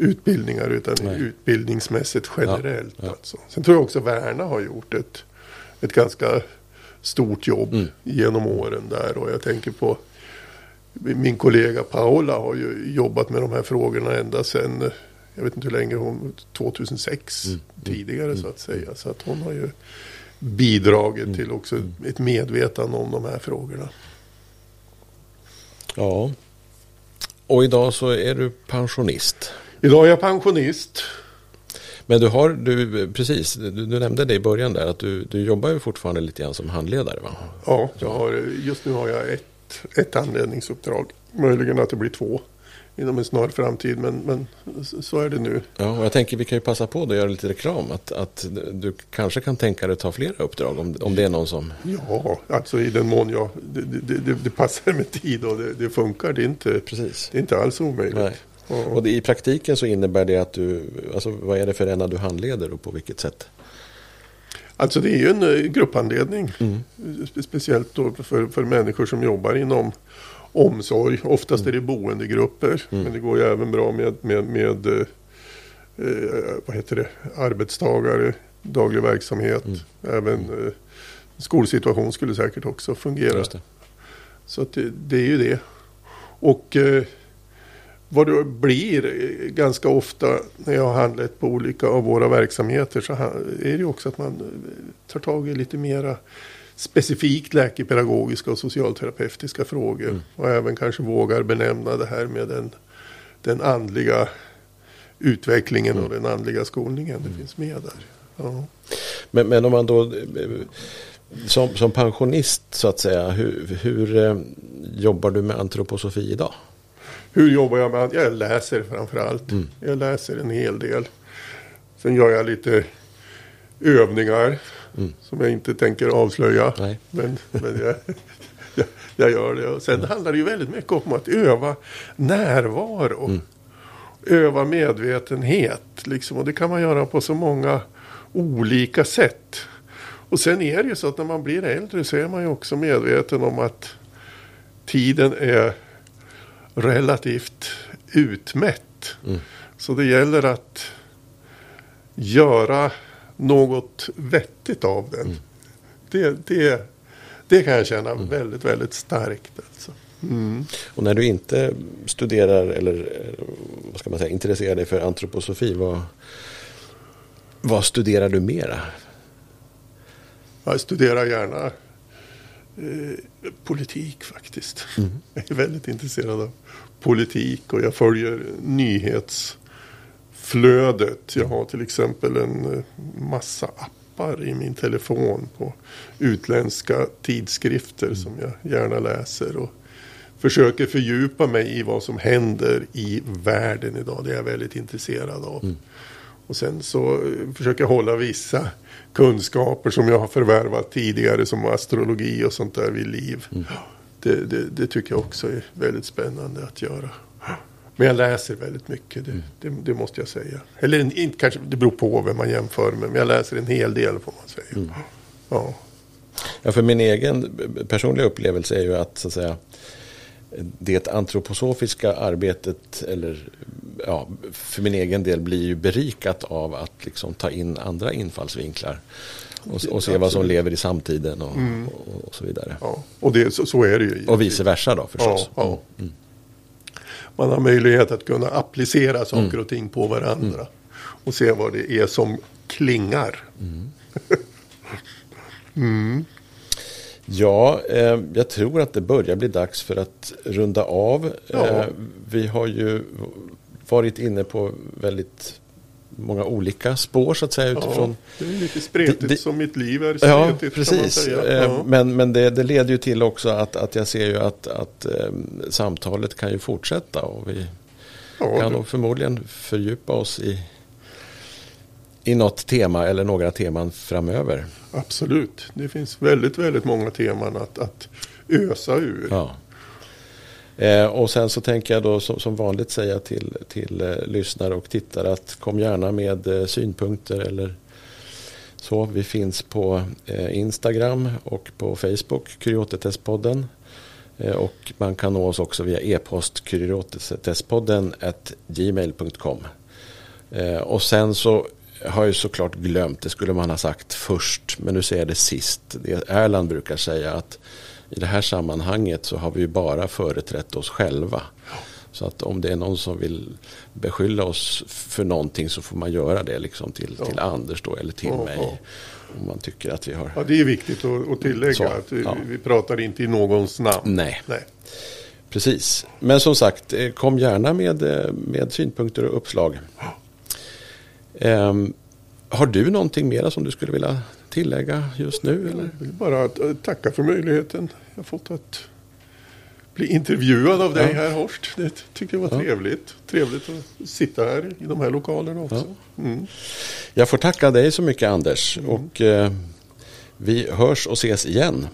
Utbildningar utan Nej. utbildningsmässigt generellt. Ja, ja. Alltså. Sen tror jag också Värna har gjort ett, ett ganska stort jobb mm. genom åren där och jag tänker på min kollega Paola har ju jobbat med de här frågorna ända sedan, jag vet inte hur länge hon, 2006 mm. tidigare mm. så att säga. Så att hon har ju bidragit mm. till också ett medvetande om de här frågorna. Ja, och idag så är du pensionist. Idag är jag pensionist. Men du har, du, precis, du, du, nämnde det i början där att du, du jobbar ju fortfarande lite grann som handledare va? Ja, jag har, just nu har jag ett ett anledningsuppdrag. Möjligen att det blir två inom en snar framtid, men, men så är det nu. Ja, och jag tänker vi kan ju passa på att göra lite reklam. Att, att du kanske kan tänka dig att ta flera uppdrag om, om det är någon som... Ja, alltså i den mån jag, det, det, det, det passar med tid och det, det, funkar. Det är inte, Precis. Det är inte alls omöjligt. Nej. Och det, i praktiken så innebär det att du, alltså vad är det för ena du handleder och på vilket sätt? Alltså det är ju en eh, grupphandledning. Mm. Speciellt för, för människor som jobbar inom omsorg. Oftast är det boendegrupper. Mm. Men det går ju även bra med, med, med eh, eh vad heter det? arbetstagare, daglig verksamhet. Mm. Även mm. eh, skolsituation skulle säkert också fungera. Så det, det, är ju det. Och eh, vad det blir ganska ofta när jag har handlat på olika av våra verksamheter så är det också att man tar tag i lite mera specifikt läkepedagogiska och socialterapeutiska frågor. Mm. Och även kanske vågar benämna det här med den, den andliga utvecklingen mm. och den andliga skolningen. Det mm. finns med där. Ja. Men, men om man då som, som pensionist så att säga, hur, hur eh, jobbar du med antroposofi idag? Hur jobbar jag med Jag läser framförallt. Mm. Jag läser en hel del. Sen gör jag lite övningar mm. som jag inte tänker avslöja. Nej. Men, men jag, jag, jag, gör det. Och sen mm. handlar det ju väldigt mycket om att öva närvaro. Mm. Öva medvetenhet. Liksom. Och det kan man göra på så många olika sätt. Och sen är det ju så att när man blir äldre så är man ju också medveten om att tiden är relativt utmätt. Mm. Så det gäller att göra något vettigt av den. Mm. Det, det, det kan jag känna mm. väldigt, väldigt starkt. Alltså. Mm. Och när du inte studerar eller vad ska man säga, intresserar dig för antroposofi, vad, vad studerar du mera? Jag studerar gärna Eh, politik faktiskt. Mm. [laughs] Jag är väldigt intresserad av politik och jag följer nyhetsflödet. Jag har till exempel en eh, massa appar i min telefon på utländska tidskrifter mm. som jag gärna läser. Och försöker fördjupa mig i vad som händer i världen idag. Det är jag väldigt intresserad av. Mm. Och sen så eh, försöker jag hålla vissa kunskaper som jag har förvärvat tidigare som astrologi och sånt där vid liv. Mm. Det, det, det, tycker jag också är väldigt spännande att göra. Men jag läser väldigt mycket, det, mm. det, det måste jag säga. Eller inte, kanske, det beror på vem man jämför med, men jag läser en hel del får man säga. Mm. Ja. ja, för min egen personliga upplevelse är ju att, så att säga, det antroposofiska arbetet, eller ja, för min egen del, blir ju berikat av att liksom ta in andra infallsvinklar. Och, och se vad som lever i samtiden och, mm. och, och så vidare. Ja, och det, så, så, är det ju. Och vice versa då förstås. Ja, ja. Mm. mm. Man har möjlighet att kunna applicera saker mm. och ting på varandra. Mm. Och se vad det är som klingar. mm. [laughs] Ja, eh, jag tror att det börjar bli dags för att runda av. Ja. Eh, vi har ju varit inne på väldigt många olika spår så att säga utifrån. Ja, det är lite spretigt det, det, som mitt liv är spretigt. Ja, precis. Eh, ja. Men, men det, det, leder ju till också att, att jag ser ju att, att um, samtalet kan ju fortsätta och vi ja, kan nog förmodligen fördjupa oss i, i något tema eller några teman framöver. Absolut, det finns väldigt, väldigt många teman att, att ösa ur. Ja. Eh, och sen så tänker jag då som, som vanligt säga till, till eh, lyssnare och tittare att kom gärna med eh, synpunkter eller så. Vi finns på eh, Instagram och på Facebook, Kuriotetestpodden. Eh, och man kan nå oss också via e-post kuriotetestpodden gmail.com. Eh, och sen så har jag såklart glömt, det skulle man ha sagt först, men nu säger jag det sist. Det Erland brukar säga att i det här sammanhanget så har vi ju bara företrätt oss själva. Så att om det är någon som vill beskylla oss för någonting så får man göra det liksom till, ja. till Anders då eller till ja, mig. Ja. Om man tycker att vi har... Ja, det är viktigt att, tillägga så, att vi, vi, pratar inte i någons namn. Nej. Nej. Precis. Men som sagt, eh, kom gärna med, eh, med synpunkter och uppslag. Um, har du någonting mera som du skulle vilja tillägga just nu? Eller? Jag vill bara tacka för möjligheten jag fått att bli intervjuad av dig ja. här Horst. Det tycker jag var ja. trevligt. Trevligt att sitta här i de här lokalerna också. Ja. Mm. Jag får tacka dig så mycket Anders. Mm. Och eh, vi hörs och ses igen.